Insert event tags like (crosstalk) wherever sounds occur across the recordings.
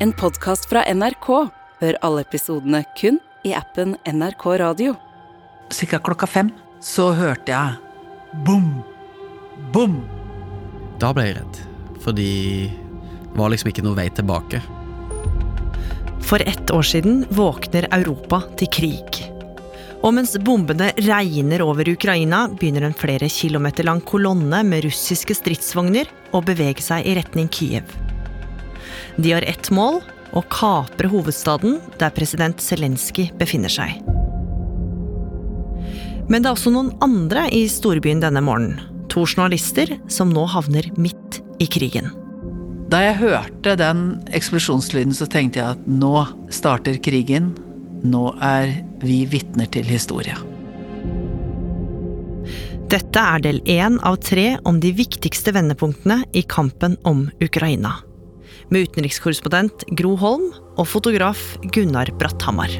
En podkast fra NRK. Hør alle episodene kun i appen NRK Radio. Cirka klokka fem så hørte jeg bom, bom. Da ble jeg redd, fordi det var liksom ikke noe vei tilbake. For ett år siden våkner Europa til krig. Og mens bombene regner over Ukraina, begynner en flere kilometer lang kolonne med russiske stridsvogner å bevege seg i retning Kyiv. De har ett mål å kapre hovedstaden der president Zelenskyj befinner seg. Men det er også noen andre i storbyen denne morgenen. To journalister som nå havner midt i krigen. Da jeg hørte den eksplosjonslyden, så tenkte jeg at nå starter krigen. Nå er vi vitner til historie. Dette er del én av tre om de viktigste vendepunktene i kampen om Ukraina. Med utenrikskorrespondent Gro Holm og fotograf Gunnar Bratthamar.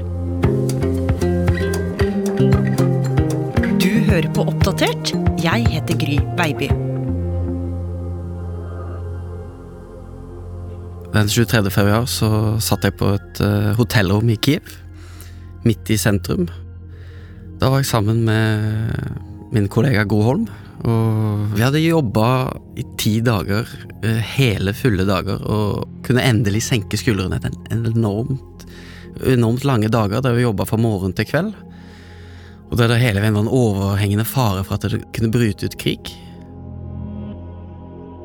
Du hører på Oppdatert. Jeg heter Gry Baby. Den 23. februar så satt jeg på et uh, hotellrom i Kiev, midt i sentrum. Da var jeg sammen med min kollega Gro Holm, og vi hadde jobba i ti dager, uh, hele fulle dager, og kunne endelig senke skuldrene etter en enormt, enormt lange dager der vi jobba fra morgen til kveld. Og der det hele veien var en overhengende fare for at det kunne bryte ut krig.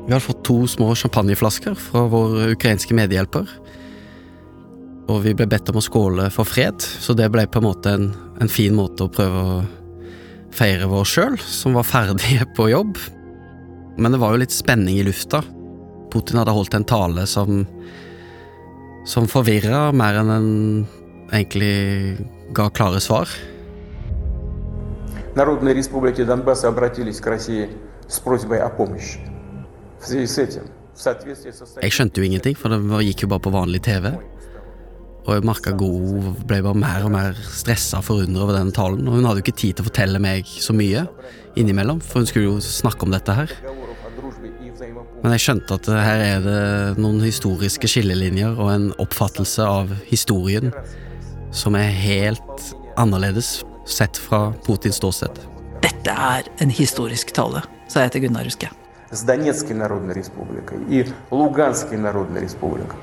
Vi hadde fått to små champagneflasker fra vår ukrainske medhjelper. Og vi ble bedt om å skåle for fred, så det ble på en måte en, en fin måte å prøve å feire vår sjøl, som var ferdige på jobb. Men det var jo litt spenning i lufta. Putin hadde holdt en tale som som forvirra mer enn den egentlig ga klare svar. Народные республики Донбасса обратились к России с просьбой о помощи. В связи с этим, в соответствии со Jeg skjønte jo ingenting, for det var- gikk jo bare på vanlig TV. Og jeg merka Gro ble bare mer og mer stressa og forundra over den talen. Og hun hadde jo ikke tid til å fortelle meg så mye innimellom, for hun skulle jo snakke om dette her. договоров о дружбе и взаимопомощи. Men jeg skjønte at eh, her er det noen historiske skillelinjer og en oppfattelse av historien som er helt annerledes sett fra Putins ståsted. Dette er en historisk tale, sa jeg til Gunnar, husker jeg. с Донецкой Народной Республикой и Луганской Народной Республикой.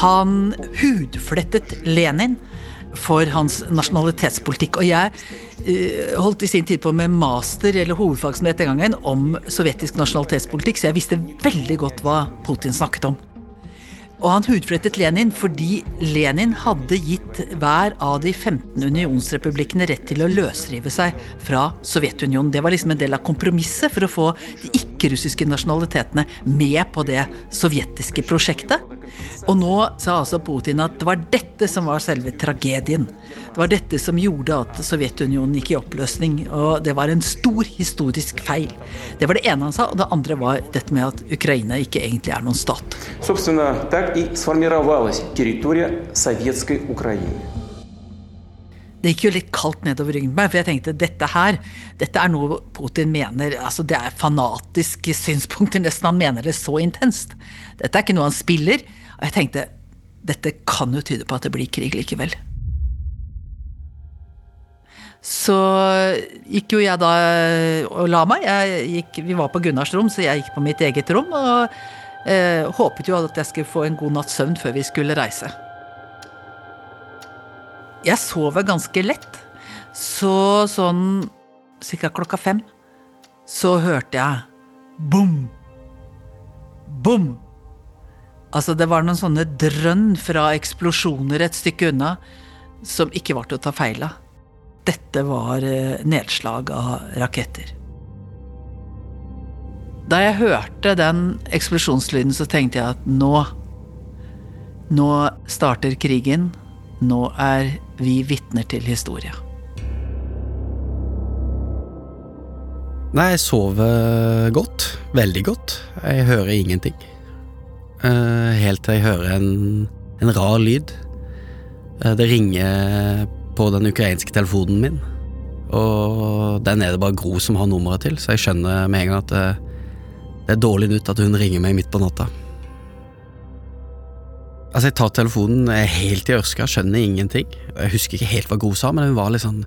Han hudflettet Lenin for hans nasjonalitetspolitikk. Og jeg eh, holdt i sin tid på med master, eller hovedfag som det het den gangen, om sovjetisk nasjonalitetspolitikk, så jeg visste veldig godt hva Putin snakket om. Og han hudflettet Lenin fordi Lenin hadde gitt hver av de 15 unionsrepublikkene rett til å løsrive seg fra Sovjetunionen. Det var liksom en del av kompromisset for å få de ikke ikke-russiske nasjonalitetene med på det sovjetiske prosjektet. Og nå sa altså Putin at det var dette som var selve tragedien. Det var dette som gjorde at Sovjetunionen gikk i oppløsning, og det var en stor historisk feil. Det var det ene han sa, og det andre var dette med at Ukraina ikke egentlig er noen stat. Собственно, так и сформировалась территория Советской Украины. Det gikk jo litt kaldt nedover ryggen på meg, for jeg tenkte dette her, dette er noe Putin mener altså Det er fanatiske synspunkter, nesten han mener det så intenst. Dette er ikke noe han spiller. Og jeg tenkte dette kan jo tyde på at det blir krig likevel. Så gikk jo jeg da og la meg. Gikk, vi var på Gunnars rom, så jeg gikk på mitt eget rom. Og eh, håpet jo at jeg skulle få en god natts søvn før vi skulle reise. Jeg sover ganske lett. Så sånn ca. klokka fem så hørte jeg bom, bom. Altså, det var noen sånne drønn fra eksplosjoner et stykke unna som ikke var til å ta feil av. Dette var eh, nedslag av raketter. Da jeg hørte den eksplosjonslyden, så tenkte jeg at nå Nå starter krigen. Nå er vi vitner til historie. Nei, jeg sover godt. Veldig godt. Jeg hører ingenting. Eh, helt til jeg hører en, en rar lyd. Eh, det ringer på den ukrainske telefonen min. Og den er det bare Gro som har nummeret til, så jeg skjønner med en gang at det, det er dårlig nytt at hun ringer meg midt på natta. Altså, jeg tar telefonen helt i ørska, skjønner ingenting. Jeg husker ikke helt hva Gro sa, men hun var litt sånn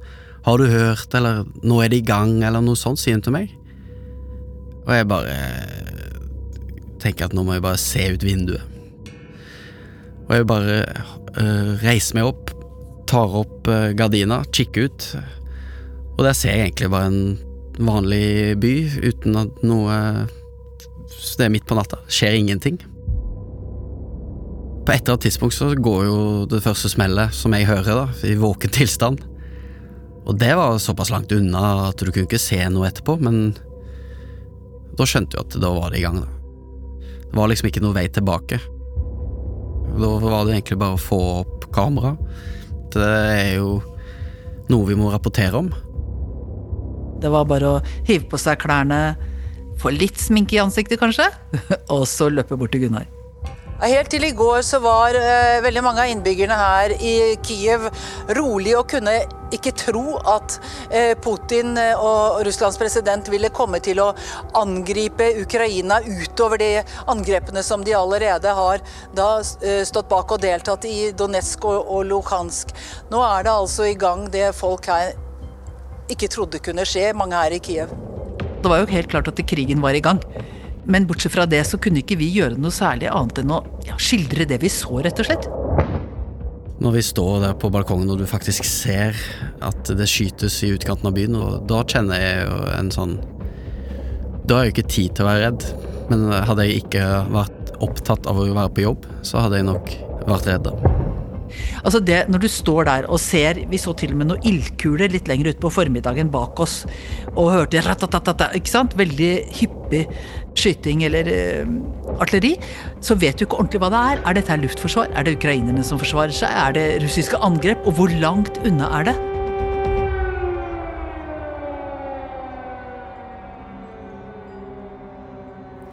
Har du hørt, eller Nå er det i gang, eller noe sånt, sier hun til meg. Og jeg bare tenker at nå må jeg bare se ut vinduet. Og jeg bare øh, reiser meg opp, tar opp øh, gardina, kikker ut, og der ser jeg egentlig bare en vanlig by uten at noe Det er midt på natta, skjer ingenting. På et eller annet tidspunkt så går jo det første smellet, som jeg hører, da, i våken tilstand. Og det var såpass langt unna at du kunne ikke se noe etterpå, men da skjønte du at da var det i gang, da. Det var liksom ikke noe vei tilbake. Da var det egentlig bare å få opp kamera. Det er jo noe vi må rapportere om. Det var bare å hive på seg klærne, få litt sminke i ansiktet kanskje, (laughs) og så løpe bort til Gunnar. Helt til i går så var eh, veldig mange av innbyggerne her i Kiev rolig og kunne ikke tro at eh, Putin eh, og Russlands president ville komme til å angripe Ukraina utover de angrepene som de allerede har da eh, stått bak og deltatt i Donetsk og, og Luhansk. Nå er det altså i gang det folk her ikke trodde kunne skje, mange her i Kiev. Det var jo helt klart at krigen var i gang. Men bortsett fra det så kunne ikke vi gjøre noe særlig annet enn å ja, skildre det vi så, rett og slett. Når vi står der på balkongen og du faktisk ser at det skytes i utkanten av byen, og da kjenner jeg jo en sånn Da har jeg ikke tid til å være redd, men hadde jeg ikke vært opptatt av å være på jobb, så hadde jeg nok vært redd. da. Altså det, Når du står der og ser Vi så til og med noen ildkuler litt lenger utpå formiddagen bak oss. Og hørte ratatatata, ikke sant? Veldig hyppig skyting eller uh, artilleri. Så vet du ikke ordentlig hva det er. Er dette luftforsvar? Er det ukrainerne som forsvarer seg? Er det russiske angrep? Og hvor langt unna er det?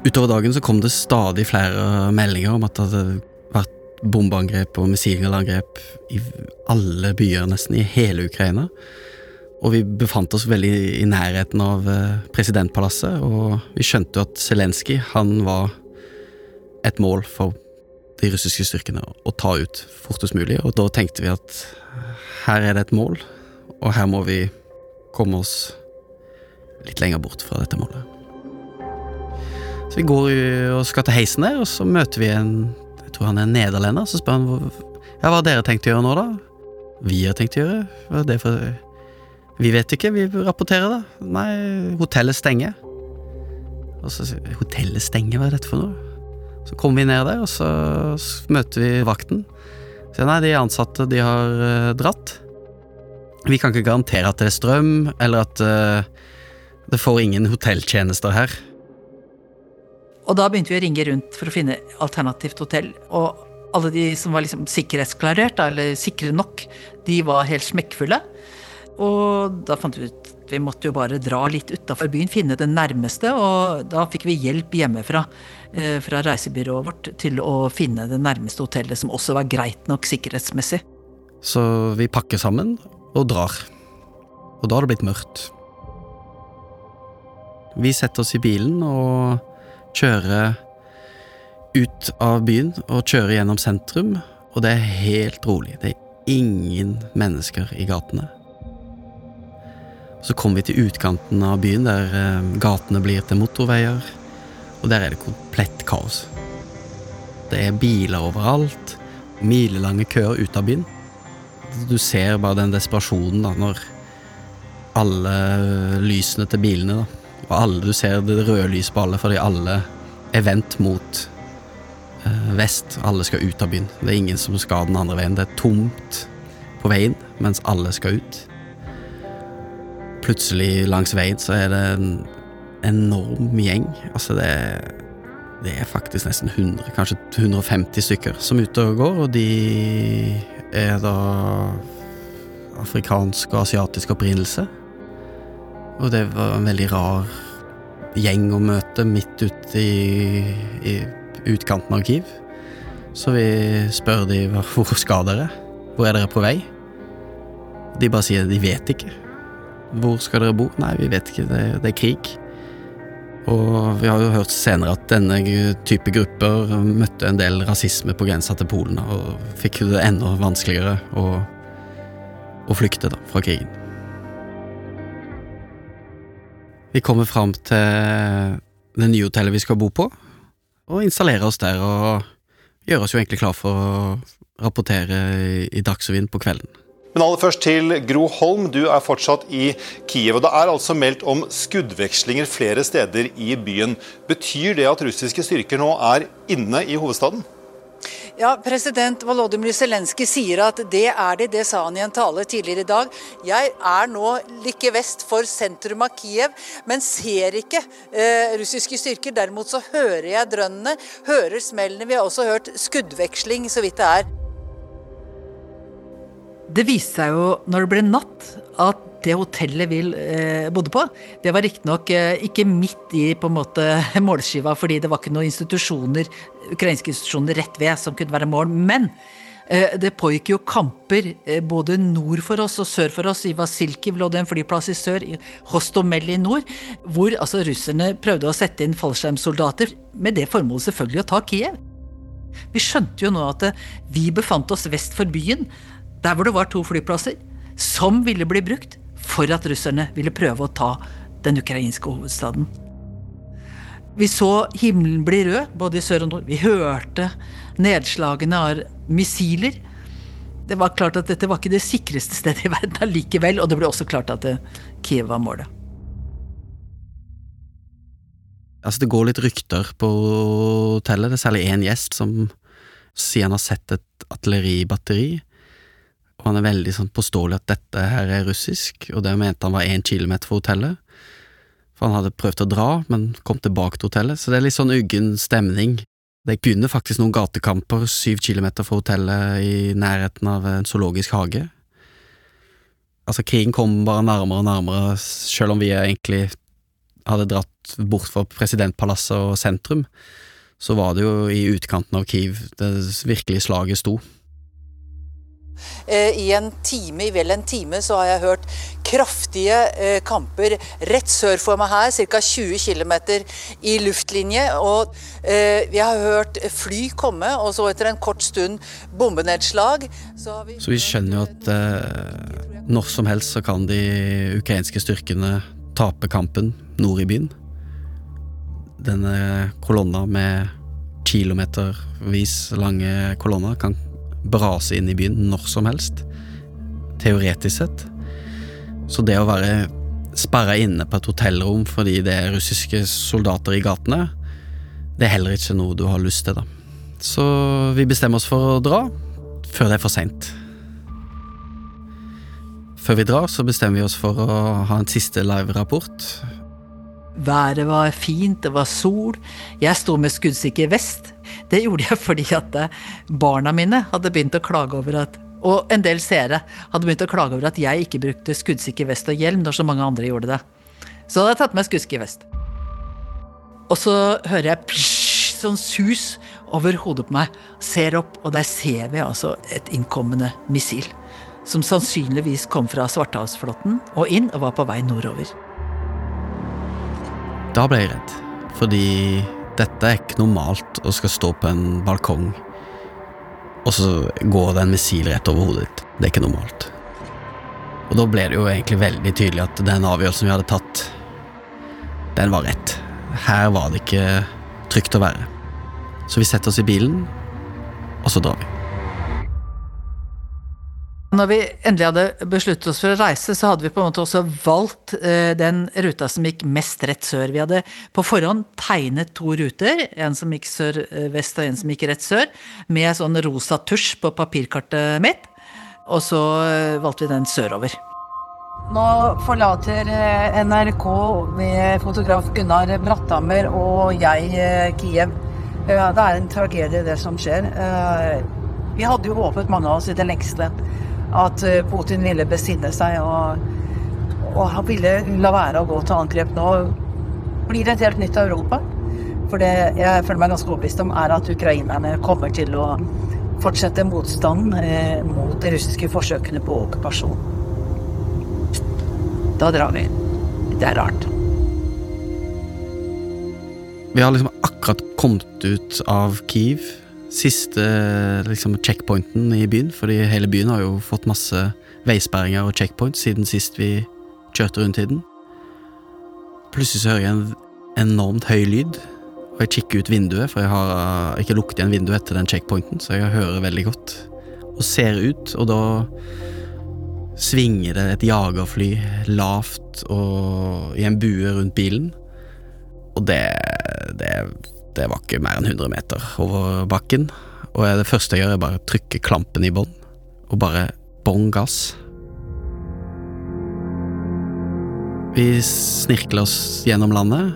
Utover dagen så kom det stadig flere meldinger om at det hadde vært bombeangrep og missilangrep i alle byer, nesten i hele Ukraina. Og vi befant oss veldig i nærheten av eh, presidentpalasset, og vi skjønte jo at Zelenskyj, han var et mål for de russiske styrkene å ta ut fortest mulig, og da tenkte vi at her er det et mål, og her må vi komme oss litt lenger bort fra dette målet. Så vi går og skal til heisen der, og så møter vi en jeg tror han er nederlender, så spør han ja, hva dere tenkt å gjøre nå, da? Vi har tenkt å gjøre? Hva er det for Vi vet ikke, vi rapporterer, da. Nei, hotellet stenger. Og så Hotellet stenger, hva er dette for noe? Så kommer vi ned der, og så møter vi vakten. Så nei, de ansatte, de har uh, dratt. Vi kan ikke garantere at det er strøm, eller at uh, det får ingen hotelltjenester her. Og da begynte vi å ringe rundt for å finne alternativt hotell. Og alle de som var liksom sikkerhetsklarert, eller sikre nok, de var helt smekkfulle. Og da fant vi ut vi måtte jo bare dra litt utafor byen, finne det nærmeste. Og da fikk vi hjelp hjemmefra eh, fra reisebyrået vårt til å finne det nærmeste hotellet, som også var greit nok sikkerhetsmessig. Så vi pakker sammen og drar. Og da har det blitt mørkt. Vi setter oss i bilen og kjører ut av byen og kjører gjennom sentrum, og det er helt rolig. Det er ingen mennesker i gatene. Så kommer vi til utkanten av byen, der eh, gatene blir til motorveier, og der er det komplett kaos. Det er biler overalt, milelange køer ut av byen. Du ser bare den desperasjonen da, når alle lysene til bilene da, og alle, du ser det røde lyset på alle fordi alle er vendt mot eh, vest. Alle skal ut av byen. Det er ingen som skal den andre veien. Det er tomt på veien mens alle skal ut. Plutselig langs veien så er det en enorm gjeng. Altså det er, det er faktisk nesten 100, kanskje 150 stykker som er ute og går, og de er da afrikansk og asiatisk opprinnelse. Og det var en veldig rar gjeng å møte midt ute i, i utkanten av Kiev. Så vi spør de (laughs) hvor skal dere? Hvor er dere på vei? De bare sier de vet ikke. Hvor skal dere bo? Nei, vi vet ikke, det, det er krig. Og vi har jo hørt senere at denne type grupper møtte en del rasisme på grensa til Polen, og fikk det enda vanskeligere å, å flykte da, fra krigen. Vi kommer fram til det nye hotellet vi skal bo på, og installerer oss der og gjør oss jo egentlig klar for å rapportere i Dagsrevyen på kvelden. Men aller først til Gro Holm, du er fortsatt i Kiev. og Det er altså meldt om skuddvekslinger flere steder i byen. Betyr det at russiske styrker nå er inne i hovedstaden? Ja, President Volodymyr Zelenskyj sier at det er det. Det sa han i en tale tidligere i dag. Jeg er nå like vest for sentrum av Kiev, men ser ikke eh, russiske styrker. Derimot så hører jeg drønnene, hører smellene. Vi har også hørt skuddveksling, så vidt det er. Det viste seg jo når det ble natt, at det hotellet vi eh, bodde på, det var riktignok eh, ikke midt i på en måte (laughs) målskiva, fordi det var ikke noen institusjoner, ukrainske institusjoner rett ved som kunne være mål. Men eh, det pågikk jo kamper eh, både nord for oss og sør for oss. I Vasilkiv lå det en flyplass i sør, i Hostomel i nord, hvor altså russerne prøvde å sette inn fallskjermsoldater, med det formålet selvfølgelig å ta Kiev. Vi skjønte jo nå at vi befant oss vest for byen der hvor det var to flyplasser, som ville bli brukt for at russerne ville prøve å ta den ukrainske hovedstaden. Vi så himmelen bli rød, både i sør og nord. Vi hørte nedslagene av missiler. Det var klart at dette var ikke det sikreste stedet i verden allikevel, og det ble også klart at Kiev var målet. Altså, det går litt rykter på hotellet. Det er særlig én gjest som sier han har sett et artilleribatteri og han er veldig sånn påståelig at dette her er russisk, og det mente han var én kilometer fra hotellet. For han hadde prøvd å dra, men kom tilbake til hotellet, så det er litt sånn uggen stemning. Det begynner faktisk noen gatekamper syv kilometer fra hotellet i nærheten av en zoologisk hage. Altså, krigen kom bare nærmere og nærmere, selv om vi egentlig hadde dratt bort fra presidentpalasset og sentrum, så var det jo i utkanten av Kiev det virkelige slaget sto. Eh, I en time, i vel en time så har jeg hørt kraftige eh, kamper rett sør for meg her, ca. 20 km i luftlinje. Og eh, vi har hørt fly komme, og så etter en kort stund bombenedslag. Så, vi, så vi skjønner jo at eh, når som helst så kan de ukrainske styrkene tape kampen nord i byen. Denne kolonna med kilometervis lange kolonner kan brase inn i byen når som helst. Teoretisk sett. Så det å være sperra inne på et hotellrom fordi det er russiske soldater i gatene, det er heller ikke noe du har lyst til, da. Så vi bestemmer oss for å dra før det er for seint. Før vi drar, så bestemmer vi oss for å ha en siste live-rapport. Været var fint, det var sol. Jeg sto med skuddsikker vest. Det gjorde jeg fordi at eh, barna mine hadde begynt å klage over at og en del seere hadde begynt å klage over at jeg ikke brukte skuddsikker vest og hjelm når så mange andre gjorde det. Så hadde jeg tatt med skuddsikker vest. Og så hører jeg psh, sånn sus over hodet på meg. Ser opp, og der ser vi altså et innkommende missil. Som sannsynligvis kom fra Svartehavsflåten og inn og var på vei nordover. Da ble jeg redd, fordi dette er ikke normalt å skal stå på en balkong, og så går det en missil rett over hodet ditt. Det er ikke normalt. Og da ble det jo egentlig veldig tydelig at den avgjørelsen vi hadde tatt, den var rett. Her var det ikke trygt å være. Så vi setter oss i bilen, og så drar vi. Når vi endelig hadde besluttet oss for å reise, så hadde vi på en måte også valgt eh, den ruta som gikk mest rett sør. Vi hadde på forhånd tegnet to ruter, en som gikk sør-vest og en som gikk rett sør, med sånn rosa tusj på papirkartet mitt, og så eh, valgte vi den sørover. Nå forlater eh, NRK med fotograf Gunnar Bratthammer og jeg Kiev. Det er en tragedie, det som skjer. Vi hadde jo håpet, mange av oss, i det lengste at eh, Putin ville besinne seg og, og han ville la være å gå til angrep nå. Blir det et helt nytt Europa? For det jeg føler meg ganske overbevist om, er at ukrainerne kommer til å fortsette motstanden eh, mot de russiske forsøkene på okkupasjon. Da drar vi. Det er rart. Vi har liksom akkurat kommet ut av Kiev. Siste liksom, checkpointen i byen, fordi hele byen har jo fått masse veisperringer og checkpoints siden sist vi kjørte rundt i den. Plutselig så hører jeg en enormt høy lyd, og jeg kikker ut vinduet, for jeg har ikke lukket igjen vinduet etter den checkpointen, så jeg hører veldig godt. Og ser ut, og da svinger det et jagerfly lavt og i en bue rundt bilen. Og det, det, det var ikke mer enn 100 meter over bakken. Og det første jeg gjør, er bare å trykke klampen i bånn, og bare bånn gass. Vi snirkler oss gjennom landet,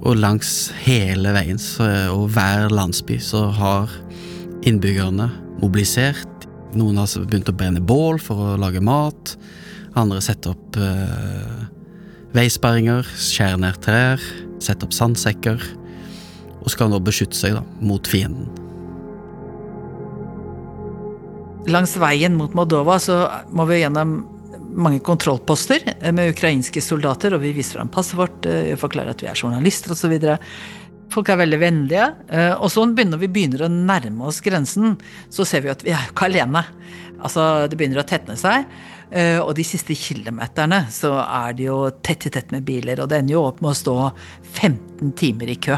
og langs hele veien så, og hver landsby så har innbyggerne mobilisert. Noen har begynt å brenne bål for å lage mat. Andre setter opp eh, veisperringer, skjærer ned trær, setter opp sandsekker. Og skal nå beskytte seg da, mot fienden. Langs veien mot Moldova så må vi gjennom mange kontrollposter med ukrainske soldater, og vi viser fram passet vårt, eh, forklarer at vi er journalister osv. Folk er veldig vennlige. eh, Og så begynner vi begynner å nærme oss grensen, så ser vi at vi er jo ikke alene. Altså, det begynner å tetne seg. eh, Og de siste kilometerne så er det jo tett i tett med biler, og det ender jo opp med å stå 15 timer i kø.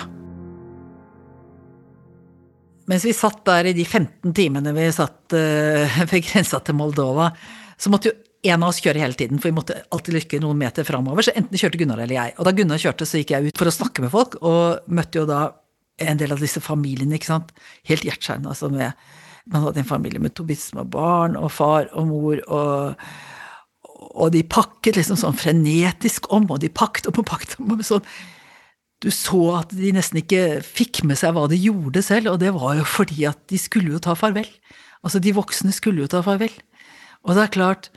Mens vi satt der i de 15 timene vi satt (laughs) uh, ved grensa til Moldova, så måtte jo en av oss kjøre hele tiden, for vi måtte alltid lykke noen meter framover. Så enten kjørte Gunnar eller jeg. Og da Gunnar kjørte, så gikk jeg ut for å snakke med folk, og møtte jo da en del av disse familiene, ikke sant. Helt hjerteskjærende. Altså med Man hadde en familie med to bitte små barn, og far og mor, og og de pakket liksom sånn frenetisk om, og de pakket om og pakket om. og sånn du så at de nesten ikke fikk med seg hva de gjorde selv, og det var jo fordi at de skulle jo ta farvel. Altså, de voksne skulle jo ta farvel. Og det er klart,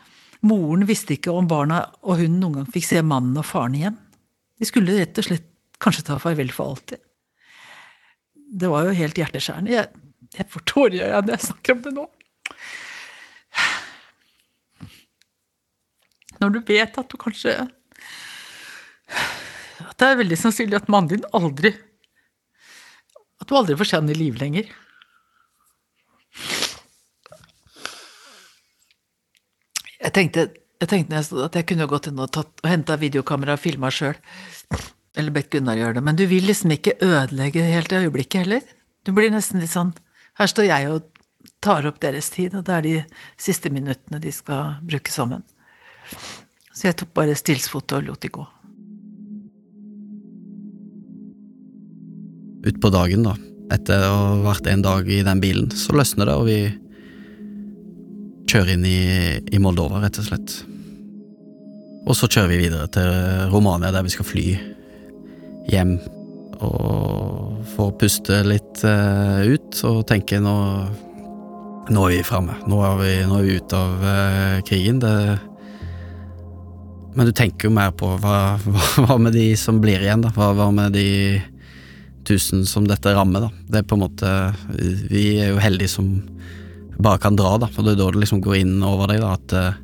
moren visste ikke om barna og hun noen gang fikk se mannen og faren igjen. De skulle rett og slett kanskje ta farvel for alltid. Det var jo helt hjerteskjærende. Jeg, jeg får tårer i øynene når jeg snakker om det nå. Når du vet at du kanskje det er veldig sannsynlig at mannen din aldri At du aldri får se han i live lenger. Jeg tenkte, jeg tenkte nesten at jeg kunne gått inn og, tatt, og henta videokamera og filma sjøl. Eller bedt Gunnar gjøre det. Men du vil liksom ikke ødelegge helt det øyeblikket heller. Du blir nesten litt sånn Her står jeg og tar opp deres tid, og det er de siste minuttene de skal bruke sammen. Så jeg tok bare stillsfoto og lot de gå. Utpå dagen, da, etter å ha vært en dag i den bilen, så løsner det, og vi kjører inn i, i Moldova, rett og slett. Og så kjører vi videre til Romania, der vi skal fly hjem og få puste litt uh, ut og tenke nå Nå er vi framme. Nå, nå, er vi ute av uh, krigen. Det Men du tenker jo mer på hva, (laughs) hva, med de som blir igjen, da? Hva, hva med de tusen som dette rammer, da? Det er på en måte Vi er jo heldige som bare kan dra, da. For det er da det liksom går inn over deg, da, at uh,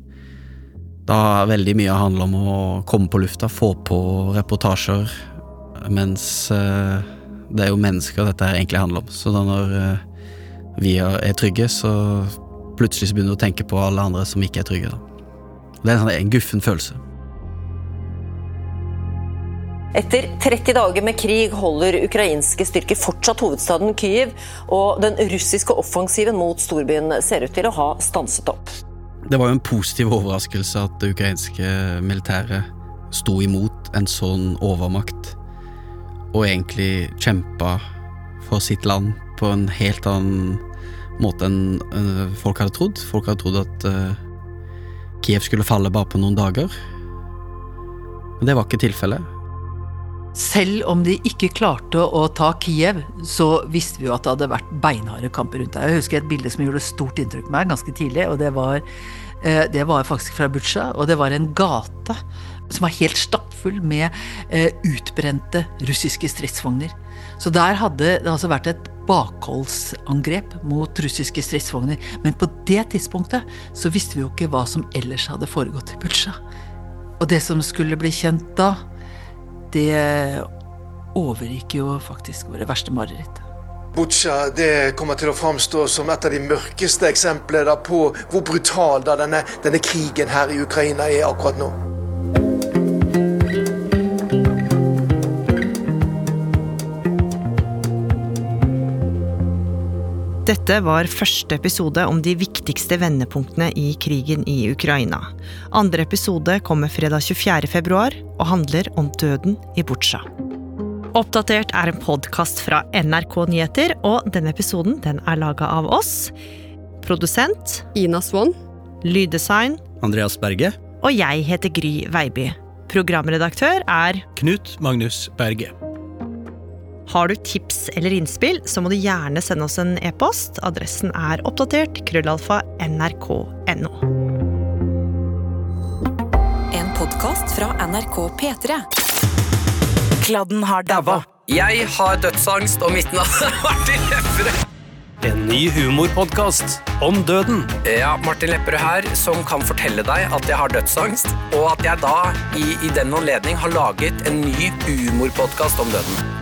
da veldig mye handler om å komme på lufta, få på reportasjer, mens uh, det er jo mennesker dette her egentlig handler om. Så da når uh, vi er trygge, så plutselig så begynner du å tenke på alle andre som ikke er trygge. Da. Det er en, sånn, en guffen følelse. Etter 30 dager med krig holder ukrainske styrker fortsatt hovedstaden Kyiv, og den russiske offensiven mot storbyen ser ut til å ha stanset opp. Det var jo en positiv overraskelse at det ukrainske militæret sto imot en sånn overmakt, og egentlig kjempa for sitt land på en helt annen måte enn folk hadde trodd. Folk hadde trodd at uh, Kiev skulle falle bare på noen dager. Men det var ikke tilfellet. Selv om de ikke klarte å ta Kiev, så visste vi jo at det hadde vært beinharde kamper rundt der. Jeg husker et bilde som gjorde stort inntrykk på meg ganske tidlig, og det var, eh, det var faktisk fra Butsja. Og det var en gate som var helt stappfull med eh, utbrente russiske stridsvogner. Så der hadde det altså vært et bakholdsangrep mot russiske stridsvogner. Men på det tidspunktet så visste vi jo ikke hva som ellers hadde foregått i Butsja. Og det som skulle bli kjent da, det overgikk jo faktisk våre verste mareritt. Butsja det kommer til å framstå som et av de mørkeste eksemplene på hvor brutal denne, denne krigen her i Ukraina er akkurat nå. Dette var første episode om de viktigste vendepunktene i krigen i Ukraina. Andre episode kommer fredag 24. februar og handler om døden i Butsja. Oppdatert er en podkast fra NRK Nyheter, og denne episoden den er laga av oss. Produsent Ina Swann. Lyddesign Andreas Berge. Og jeg heter Gry Veiby. Programredaktør er Knut Magnus Berge. Har du tips eller innspill, så må du gjerne sende oss en e-post. Adressen er oppdatert krøllalfa nrk.no. En podkast fra NRK P3. Kladden har daua. Jeg har dødsangst, og mitt navn er Martin Lepperød. En ny humorpodkast om døden. Ja, Martin Lepperød her, som kan fortelle deg at jeg har dødsangst, og at jeg da i, i den anledning har laget en ny humorpodkast om døden.